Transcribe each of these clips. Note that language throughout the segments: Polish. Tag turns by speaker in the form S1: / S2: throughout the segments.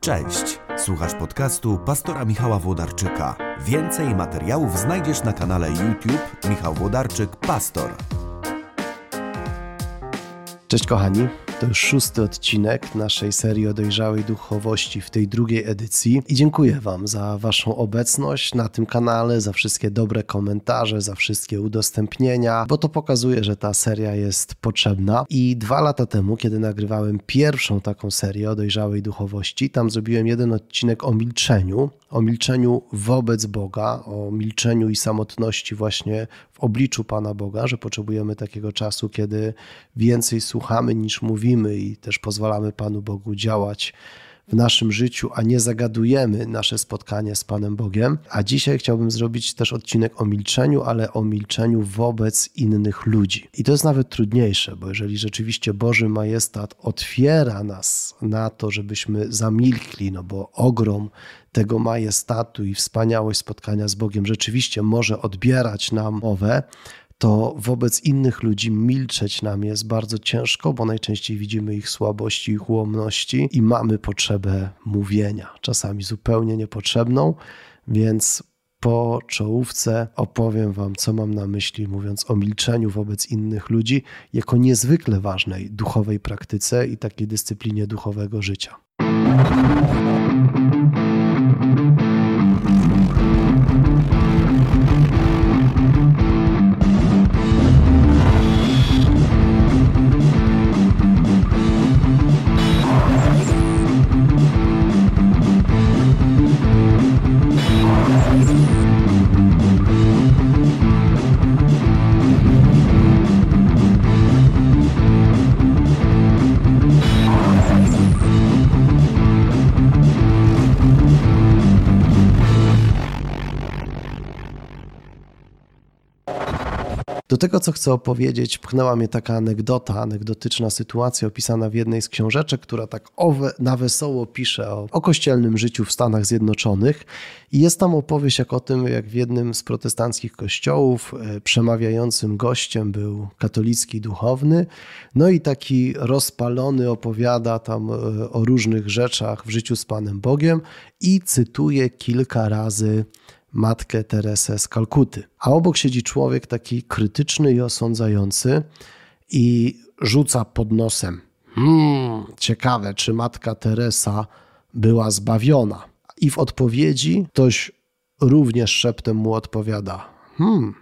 S1: Cześć, słuchasz podcastu pastora Michała Włodarczyka. Więcej materiałów znajdziesz na kanale YouTube Michał Włodarczyk Pastor.
S2: Cześć kochani, to już szósty odcinek naszej serii o dojrzałej duchowości w tej drugiej edycji i dziękuję Wam za Waszą obecność na tym kanale, za wszystkie dobre komentarze, za wszystkie udostępnienia, bo to pokazuje, że ta seria jest potrzebna. I dwa lata temu, kiedy nagrywałem pierwszą taką serię o dojrzałej duchowości, tam zrobiłem jeden odcinek o milczeniu, o milczeniu wobec Boga, o milczeniu i samotności właśnie w obliczu Pana Boga, że potrzebujemy takiego czasu, kiedy więcej słuchamy niż mówimy i też pozwalamy Panu Bogu działać w naszym życiu, a nie zagadujemy nasze spotkanie z Panem Bogiem. A dzisiaj chciałbym zrobić też odcinek o milczeniu, ale o milczeniu wobec innych ludzi. I to jest nawet trudniejsze, bo jeżeli rzeczywiście Boży Majestat otwiera nas na to, żebyśmy zamilkli, no bo ogrom tego majestatu i wspaniałość spotkania z Bogiem rzeczywiście może odbierać nam mowę, to wobec innych ludzi milczeć nam jest bardzo ciężko, bo najczęściej widzimy ich słabości, ich ułomności i mamy potrzebę mówienia, czasami zupełnie niepotrzebną, więc po czołówce opowiem Wam, co mam na myśli, mówiąc o milczeniu wobec innych ludzi, jako niezwykle ważnej duchowej praktyce i takiej dyscyplinie duchowego życia. Do tego, co chcę opowiedzieć, pchnęła mnie taka anegdota, anegdotyczna sytuacja opisana w jednej z książeczek, która tak owe, na wesoło pisze o, o kościelnym życiu w Stanach Zjednoczonych. I jest tam opowieść jak o tym, jak w jednym z protestanckich kościołów e, przemawiającym gościem był katolicki duchowny. No i taki rozpalony opowiada tam e, o różnych rzeczach w życiu z Panem Bogiem i cytuje kilka razy matkę Teresę z Kalkuty. A obok siedzi człowiek taki krytyczny i osądzający i rzuca pod nosem. Hmm, ciekawe, czy matka Teresa była zbawiona. I w odpowiedzi ktoś również szeptem mu odpowiada: Hmm,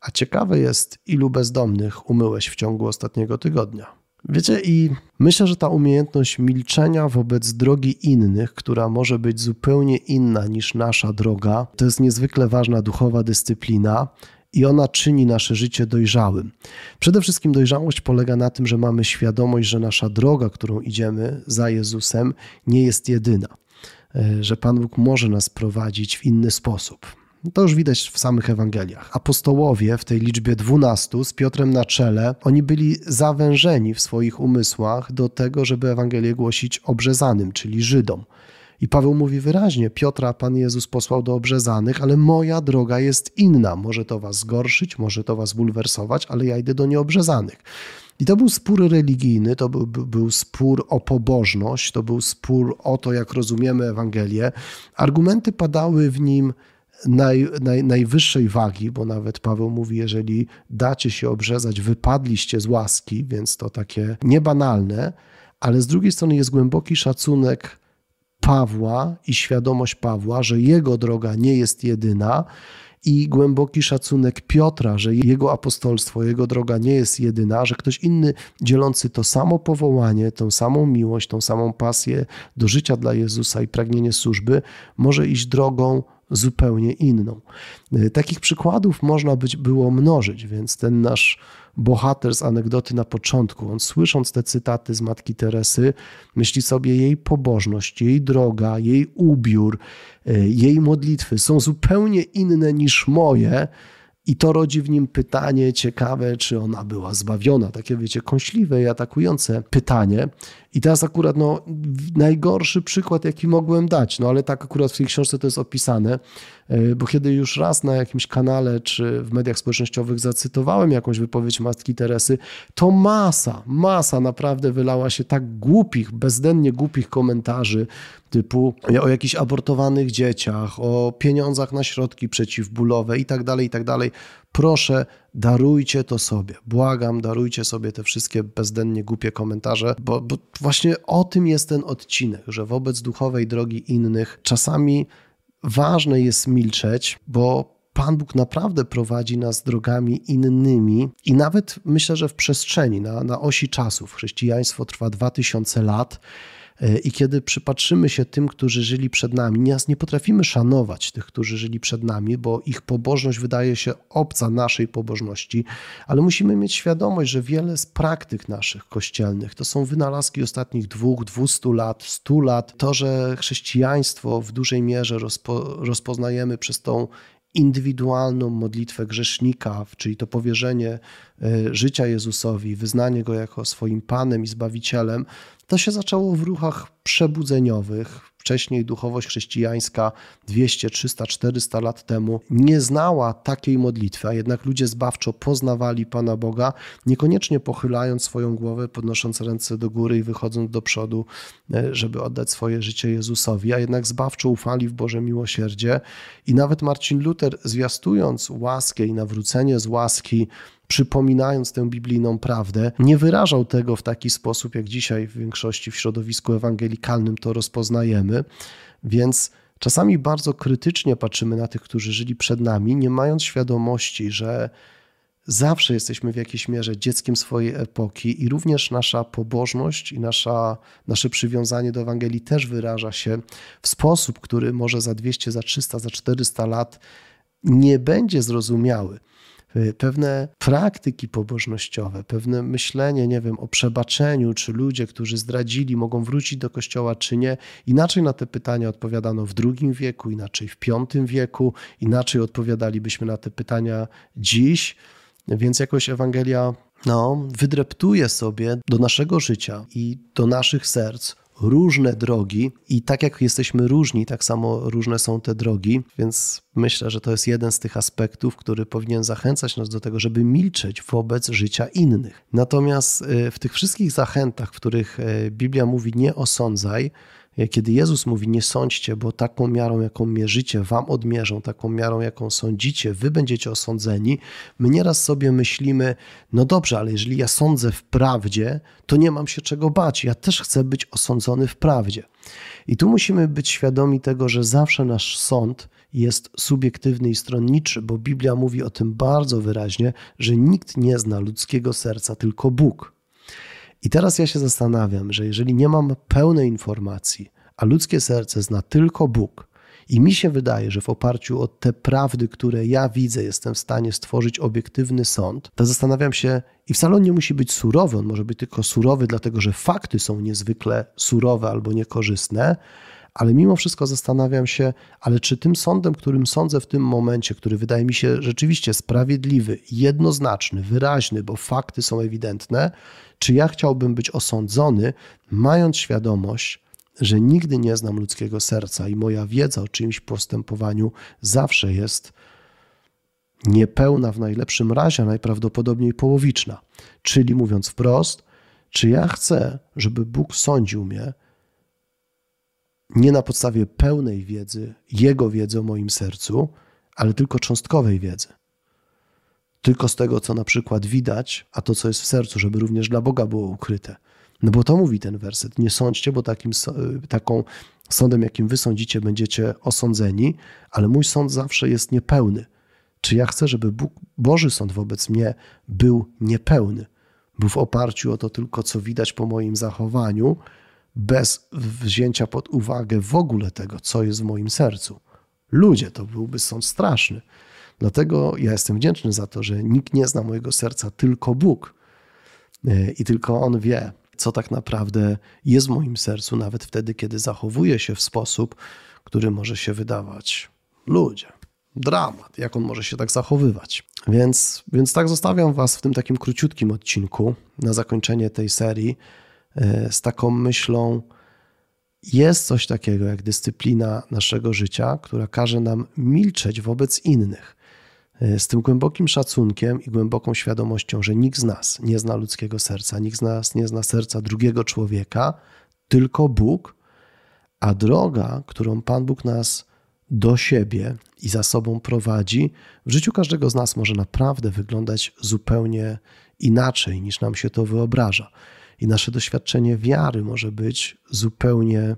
S2: a ciekawe jest, ilu bezdomnych umyłeś w ciągu ostatniego tygodnia. Wiecie, i myślę, że ta umiejętność milczenia wobec drogi innych, która może być zupełnie inna niż nasza droga, to jest niezwykle ważna duchowa dyscyplina i ona czyni nasze życie dojrzałym. Przede wszystkim dojrzałość polega na tym, że mamy świadomość, że nasza droga, którą idziemy za Jezusem, nie jest jedyna, e, że Pan Bóg może nas prowadzić w inny sposób. To już widać w samych Ewangeliach. Apostołowie w tej liczbie dwunastu z Piotrem na czele, oni byli zawężeni w swoich umysłach do tego, żeby Ewangelię głosić obrzezanym, czyli Żydom. I Paweł mówi wyraźnie: Piotra Pan Jezus posłał do obrzezanych, ale moja droga jest inna. Może to was zgorszyć, może to was bulwersować, ale ja idę do nieobrzezanych. I to był spór religijny, to był, był, spór o pobożność, to był spór o to, jak rozumiemy Ewangelię. Argumenty padały w nim naj, naj, najwyższej wagi, bo nawet Paweł mówi, jeżeli dacie się obrzezać, wypadliście z łaski, więc to takie niebanalne, ale z drugiej strony jest głęboki szacunek Pawła i świadomość Pawła, że jego droga nie jest jedyna, i głęboki szacunek Piotra, że jego apostolstwo, jego droga nie jest jedyna, że ktoś inny dzielący to samo powołanie, tą samą miłość, tą samą pasję do życia dla Jezusa i pragnienie służby, może iść drogą zupełnie inną. Y, takich przykładów można być, było mnożyć, więc ten nasz bohater z anegdoty na początku, on słysząc te cytaty z matki Teresy, myśli sobie jej pobożność, jej droga, jej ubiór, y, jej modlitwy są zupełnie inne niż moje. I to rodzi w nim pytanie ciekawe, czy ona była zbawiona. Takie, wiecie, kąśliwe i atakujące pytanie. I teraz akurat no, najgorszy przykład, jaki mogłem dać, no ale tak akurat w tej książce to jest opisane, bo kiedy już raz na jakimś kanale czy w mediach społecznościowych zacytowałem jakąś wypowiedź Matki Teresy, to masa, masa naprawdę wylała się tak głupich, bezdennie głupich komentarzy typu o jakichś abortowanych dzieciach, o pieniądzach na środki przeciwbólowe i tak dalej, i tak dalej. Proszę, darujcie to sobie. Błagam, darujcie sobie te wszystkie bezdennie głupie komentarze, bo, bo właśnie o tym jest ten odcinek, że wobec duchowej drogi innych czasami ważne jest milczeć, bo Pan Bóg naprawdę prowadzi nas drogami innymi i nawet myślę, że w przestrzeni, na, na osi czasów. Chrześcijaństwo trwa 2000 lat. E, I kiedy przypatrzymy się tym, którzy żyli przed nami, nie potrafimy szanować tych, którzy żyli przed nami, bo ich pobożność wydaje się obca naszej pobożności, ale musimy mieć świadomość, że wiele z praktyk naszych kościelnych to są wynalazki ostatnich dwóch, dwustu lat, stu lat. To, że chrześcijaństwo w dużej mierze rozpo, rozpoznajemy przez tą indywidualną modlitwę grzesznika, czyli to powierzenie e, życia Jezusowi, wyznanie go jako swoim Panem i Zbawicielem, to się zaczęło w ruchach przebudzeniowych. Wcześniej duchowość chrześcijańska 200, 300, 400 lat temu nie znała takiej modlitwy, a jednak ludzie zbawczo poznawali Pana Boga, niekoniecznie pochylając swoją głowę, podnosząc ręce do góry i wychodząc do przodu, e, żeby oddać swoje życie Jezusowi, a jednak zbawczo ufali w Boże miłosierdzie. I nawet Marcin Luther, zwiastując łaskę i nawrócenie z łaski, przypominając tę biblijną prawdę, nie wyrażał tego w taki sposób, jak dzisiaj w większości w środowisku ewangelikalnym to rozpoznajemy. Więc czasami bardzo krytycznie patrzymy na tych, którzy żyli przed nami, nie mając świadomości, że zawsze jesteśmy w jakiejś mierze dzieckiem swojej epoki i również nasza pobożność i nasza, nasze przywiązanie do Ewangelii też wyraża się w sposób, który może za 200, za 300, za 400 lat nie będzie zrozumiały. Y, pewne praktyki pobożnościowe, pewne myślenie, nie wiem, o przebaczeniu, czy ludzie, którzy zdradzili, mogą wrócić do kościoła, czy nie. Inaczej na te pytania odpowiadano w II wieku, inaczej w V wieku, inaczej odpowiadalibyśmy na te pytania dziś. Więc jakoś Ewangelia no, wydreptuje sobie do naszego życia i do naszych serc różne drogi i tak jak jesteśmy różni, tak samo różne są te drogi, więc myślę, że to jest jeden z tych aspektów, który powinien zachęcać nas do tego, żeby milczeć wobec życia innych. Natomiast y, w tych wszystkich zachętach, w których y, Biblia mówi nie osądzaj, kiedy Jezus mówi: Nie sądźcie, bo taką miarą, jaką mierzycie, wam odmierzą, taką miarą, jaką sądzicie, wy będziecie osądzeni. My nieraz sobie myślimy: No dobrze, ale jeżeli ja sądzę w prawdzie, to nie mam się czego bać. Ja też chcę być osądzony w prawdzie. I tu musimy być świadomi tego, że zawsze nasz sąd jest subiektywny i stronniczy, bo Biblia mówi o tym bardzo wyraźnie, że nikt nie zna ludzkiego serca, tylko Bóg. I teraz ja się zastanawiam, że jeżeli nie mam pełnej informacji, a ludzkie serce zna tylko Bóg, i mi się wydaje, że w oparciu o te prawdy, które ja widzę, jestem w stanie stworzyć obiektywny sąd, to zastanawiam się, i wcale on nie musi być surowy, on może być tylko surowy, dlatego że fakty są niezwykle surowe albo niekorzystne, ale mimo wszystko zastanawiam się, ale czy tym sądem, którym sądzę w tym momencie, który wydaje mi się rzeczywiście sprawiedliwy, jednoznaczny, wyraźny, bo fakty są ewidentne, czy ja chciałbym być osądzony, mając świadomość, że nigdy nie znam ludzkiego serca i moja wiedza o czyimś postępowaniu zawsze jest niepełna w najlepszym razie, a najprawdopodobniej połowiczna. Czyli mówiąc wprost, czy ja chcę, żeby Bóg sądził mnie nie na podstawie pełnej wiedzy, Jego wiedzy o moim sercu, ale tylko cząstkowej wiedzy. Tylko z tego, co na przykład widać, a to, co jest w sercu, żeby również dla Boga było ukryte. No bo to mówi ten werset. Nie sądźcie, bo takim, taką sądem, jakim wy sądzicie, będziecie osądzeni, ale mój sąd zawsze jest niepełny. Czy ja chcę, żeby Bóg, Boży sąd wobec mnie był niepełny? Był w oparciu o to tylko, co widać po moim zachowaniu, bez wzięcia pod uwagę w ogóle tego, co jest w moim sercu. Ludzie, to byłby sąd straszny. Dlatego ja jestem wdzięczny za to, że nikt nie zna mojego serca, tylko Bóg. E, I tylko On wie, co tak naprawdę jest w moim sercu, nawet wtedy, kiedy zachowuję się w sposób, który może się wydawać ludzie. Dramat, jak on może się tak zachowywać. Więc, więc tak zostawiam Was w tym takim króciutkim odcinku na zakończenie tej serii z taką myślą, jest coś takiego jak dyscyplina naszego życia, która każe nam milczeć wobec innych. E, z tym głębokim szacunkiem i głęboką świadomością, że nikt z nas nie zna ludzkiego serca, nikt z nas nie zna serca drugiego człowieka, tylko Bóg, A droga, którą Pan Bóg nas do siebie i za sobą prowadzi, w życiu każdego z nas może naprawdę wyglądać zupełnie inaczej niż nam się to wyobraża. I nasze doświadczenie wiary może być zupełnie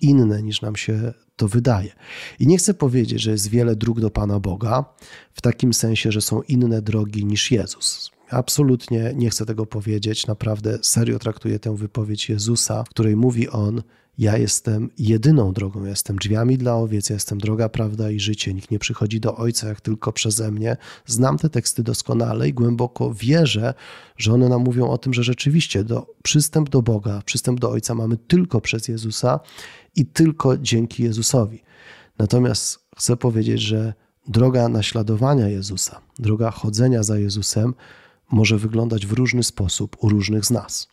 S2: inne niż nam się to wydaje. I nie chcę powiedzieć, że jest wiele dróg do Pana Boga, w takim sensie, że są inne drogi niż Jezus. Absolutnie nie chcę tego powiedzieć. Naprawdę serio traktuję tę wypowiedź Jezusa, w której mówi on: Ja jestem jedyną drogą, ja jestem drzwiami dla owiec, ja jestem droga, prawda i życie. Nikt nie przychodzi do Ojca jak tylko przeze mnie. Znam te teksty doskonale i głęboko wierzę, że one nam mówią o tym, że rzeczywiście do, przystęp do Boga, przystęp do Ojca mamy tylko przez Jezusa i tylko dzięki Jezusowi. Natomiast chcę powiedzieć, że droga naśladowania Jezusa, droga chodzenia za Jezusem może wyglądać w różny sposób u różnych z nas.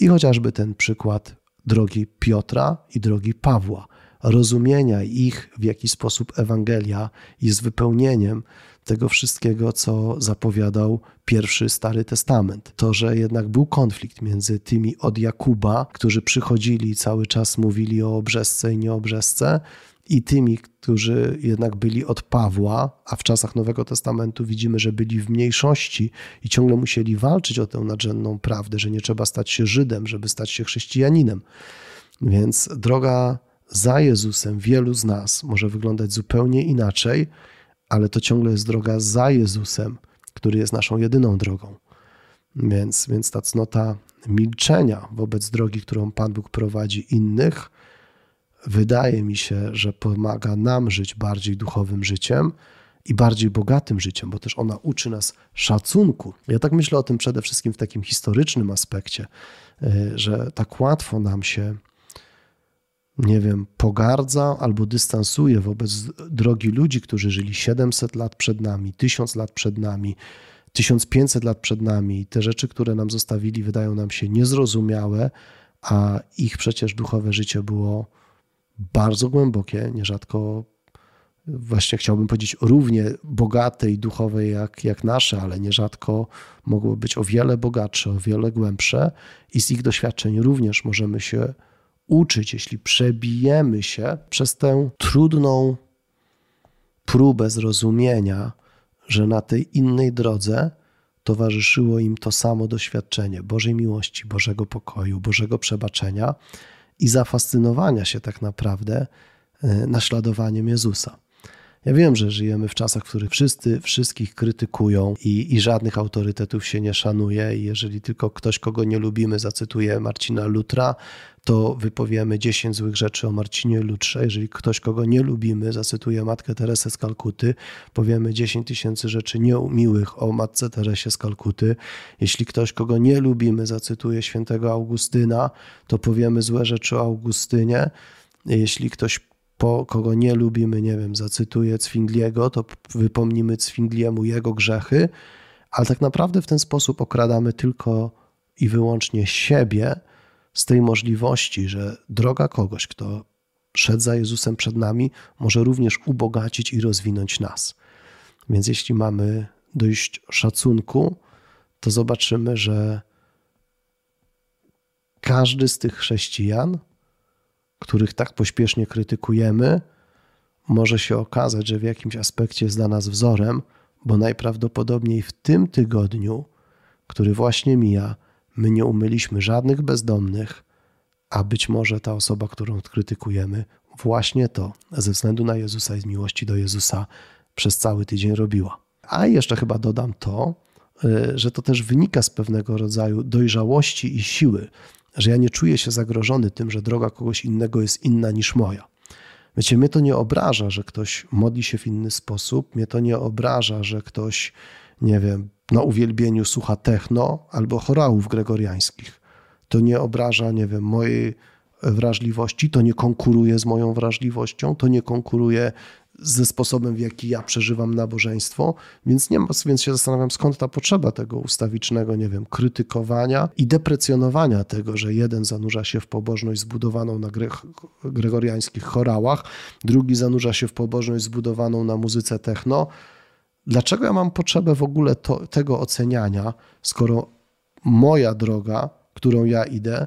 S2: I chociażby ten przykład drogi Piotra i drogi Pawła, rozumienia ich, w jaki sposób Ewangelia jest wypełnieniem tego wszystkiego, co zapowiadał pierwszy Stary Testament. To, że jednak był konflikt między tymi od Jakuba, którzy przychodzili i cały czas mówili o obrzesce i nieobrzesce, i tymi, którzy jednak byli od Pawła, a w czasach Nowego Testamentu widzimy, że byli w mniejszości i ciągle musieli walczyć o tę nadrzędną prawdę, że nie trzeba stać się Żydem, żeby stać się chrześcijaninem. Więc droga za Jezusem wielu z nas może wyglądać zupełnie inaczej, ale to ciągle jest droga za Jezusem, który jest naszą jedyną drogą. Więc, więc ta cnota milczenia wobec drogi, którą Pan Bóg prowadzi innych, wydaje mi się, że pomaga nam żyć bardziej duchowym życiem i bardziej bogatym życiem, bo też ona uczy nas szacunku. Ja tak myślę o tym przede wszystkim w takim historycznym aspekcie, e, że tak łatwo nam się, nie wiem, pogardza albo dystansuje wobec drogi ludzi, którzy żyli 700 lat przed nami, 1000 lat przed nami, 1500 lat przed nami. Te rzeczy, które nam zostawili, wydają nam się niezrozumiałe, a ich przecież duchowe życie było bardzo głębokie, nierzadko właśnie chciałbym powiedzieć równie bogate i duchowe jak, jak nasze, ale nierzadko mogło być o wiele bogatsze, o wiele głębsze i z ich doświadczeń również możemy się uczyć, jeśli przebijemy się przez tę trudną próbę zrozumienia, że na tej innej drodze towarzyszyło im to samo doświadczenie Bożej miłości, Bożego pokoju, Bożego przebaczenia i zafascynowania się tak naprawdę e, naśladowaniem Jezusa. Ja wiem, że żyjemy w czasach, w których wszyscy wszystkich krytykują i, i, żadnych autorytetów się nie szanuje. I jeżeli tylko ktoś, kogo nie lubimy, zacytuje Marcina Lutra, to wypowiemy 10 złych rzeczy o Marcinie Lutrze. Jeżeli ktoś, kogo nie lubimy, zacytuje Matkę Teresę z Kalkuty, powiemy 10 tysięcy rzeczy niemiłych o Matce Teresie z Kalkuty. Jeśli ktoś, kogo nie lubimy, zacytuje świętego Augustyna, to powiemy złe rzeczy o Augustynie. Jeśli ktoś po kogo nie lubimy, nie wiem, zacytuję Cwingliego, to wypomnimy Cwingliemu jego grzechy, ale tak naprawdę w ten sposób okradamy tylko i wyłącznie siebie z tej możliwości, że droga kogoś, kto szedł za Jezusem przed nami, może również ubogacić i rozwinąć nas. Więc jeśli mamy dojść szacunku, to zobaczymy, że każdy z tych chrześcijan których tak pośpiesznie krytykujemy, może się okazać, że w jakimś aspekcie jest dla nas wzorem, bo najprawdopodobniej w tym tygodniu, który właśnie mija, my nie umyliśmy żadnych bezdomnych, a być może ta osoba, którą krytykujemy, właśnie to ze względu na Jezusa i z miłości do Jezusa przez cały tydzień robiła. A jeszcze chyba dodam to, y, że to też wynika z pewnego rodzaju dojrzałości i siły, że ja nie czuję się zagrożony tym, że droga kogoś innego jest inna niż moja. Wiecie, mnie to nie obraża, że ktoś modli się w inny sposób, mnie to nie obraża, że ktoś, nie wiem, na uwielbieniu słucha techno albo chorałów gregoriańskich. To nie obraża, nie wiem, mojej wrażliwości, to nie konkuruje z moją wrażliwością, to nie konkuruje ze sposobem, w jaki ja przeżywam nabożeństwo, więc, nie ma, więc się zastanawiam, skąd ta potrzeba tego ustawicznego, nie wiem, krytykowania i deprecjonowania tego, że jeden zanurza się w pobożność zbudowaną na gre gregoriańskich chorałach, drugi zanurza się w pobożność zbudowaną na muzyce techno. Dlaczego ja mam potrzebę w ogóle to, tego oceniania, skoro moja droga, którą ja idę,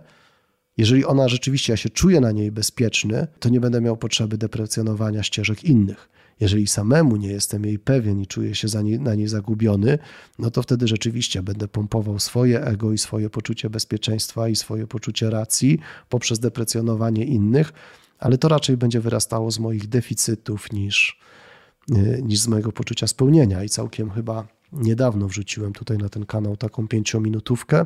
S2: Jeżeli ona rzeczywiście, ja się czuję na niej bezpieczny, to nie będę miał potrzeby deprecjonowania ścieżek innych. Jeżeli samemu nie jestem jej pewien i czuję się nie, na niej zagubiony, no to wtedy rzeczywiście będę pompował swoje ego i swoje poczucie bezpieczeństwa i swoje poczucie racji poprzez deprecjonowanie innych, ale to raczej będzie wyrastało z moich deficytów niż, y, niż z mojego poczucia spełnienia. I całkiem chyba niedawno wrzuciłem tutaj na ten kanał taką pięciominutówkę, E,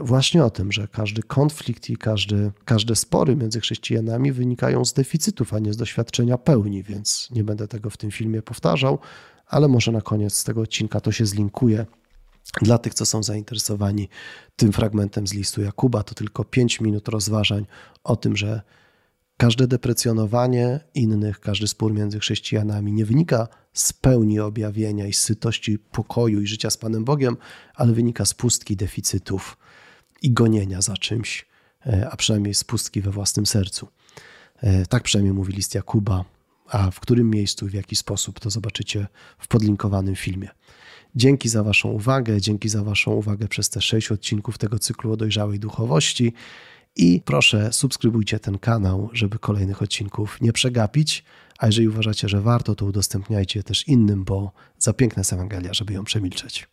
S2: właśnie o tym, że każdy konflikt i każdy, każde spory między chrześcijanami wynikają z deficytów, a nie z doświadczenia pełni, więc nie będę tego w tym filmie powtarzał, ale może na koniec tego odcinka to się zlinkuje. Dla tych, co są zainteresowani tym fragmentem z listu Jakuba, to tylko 5 minut rozważań o tym, że każde deprecjonowanie innych, każdy spór między chrześcijanami nie wynika z pełni objawienia i sytości pokoju i życia z Panem Bogiem, ale wynika z pustki deficytów i gonienia za czymś, e, a przynajmniej z pustki we własnym sercu. E, tak przynajmniej mówi list Jakuba, a w którym miejscu i w jaki sposób to zobaczycie w podlinkowanym filmie. Dzięki za Waszą uwagę, dzięki za Waszą uwagę przez te sześć odcinków tego cyklu o dojrzałej duchowości. I proszę, subskrybujcie ten kanał, żeby kolejnych odcinków nie przegapić. A jeżeli uważacie, że warto, to udostępniajcie też innym, bo za piękna jest Ewangelia, żeby ją przemilczeć.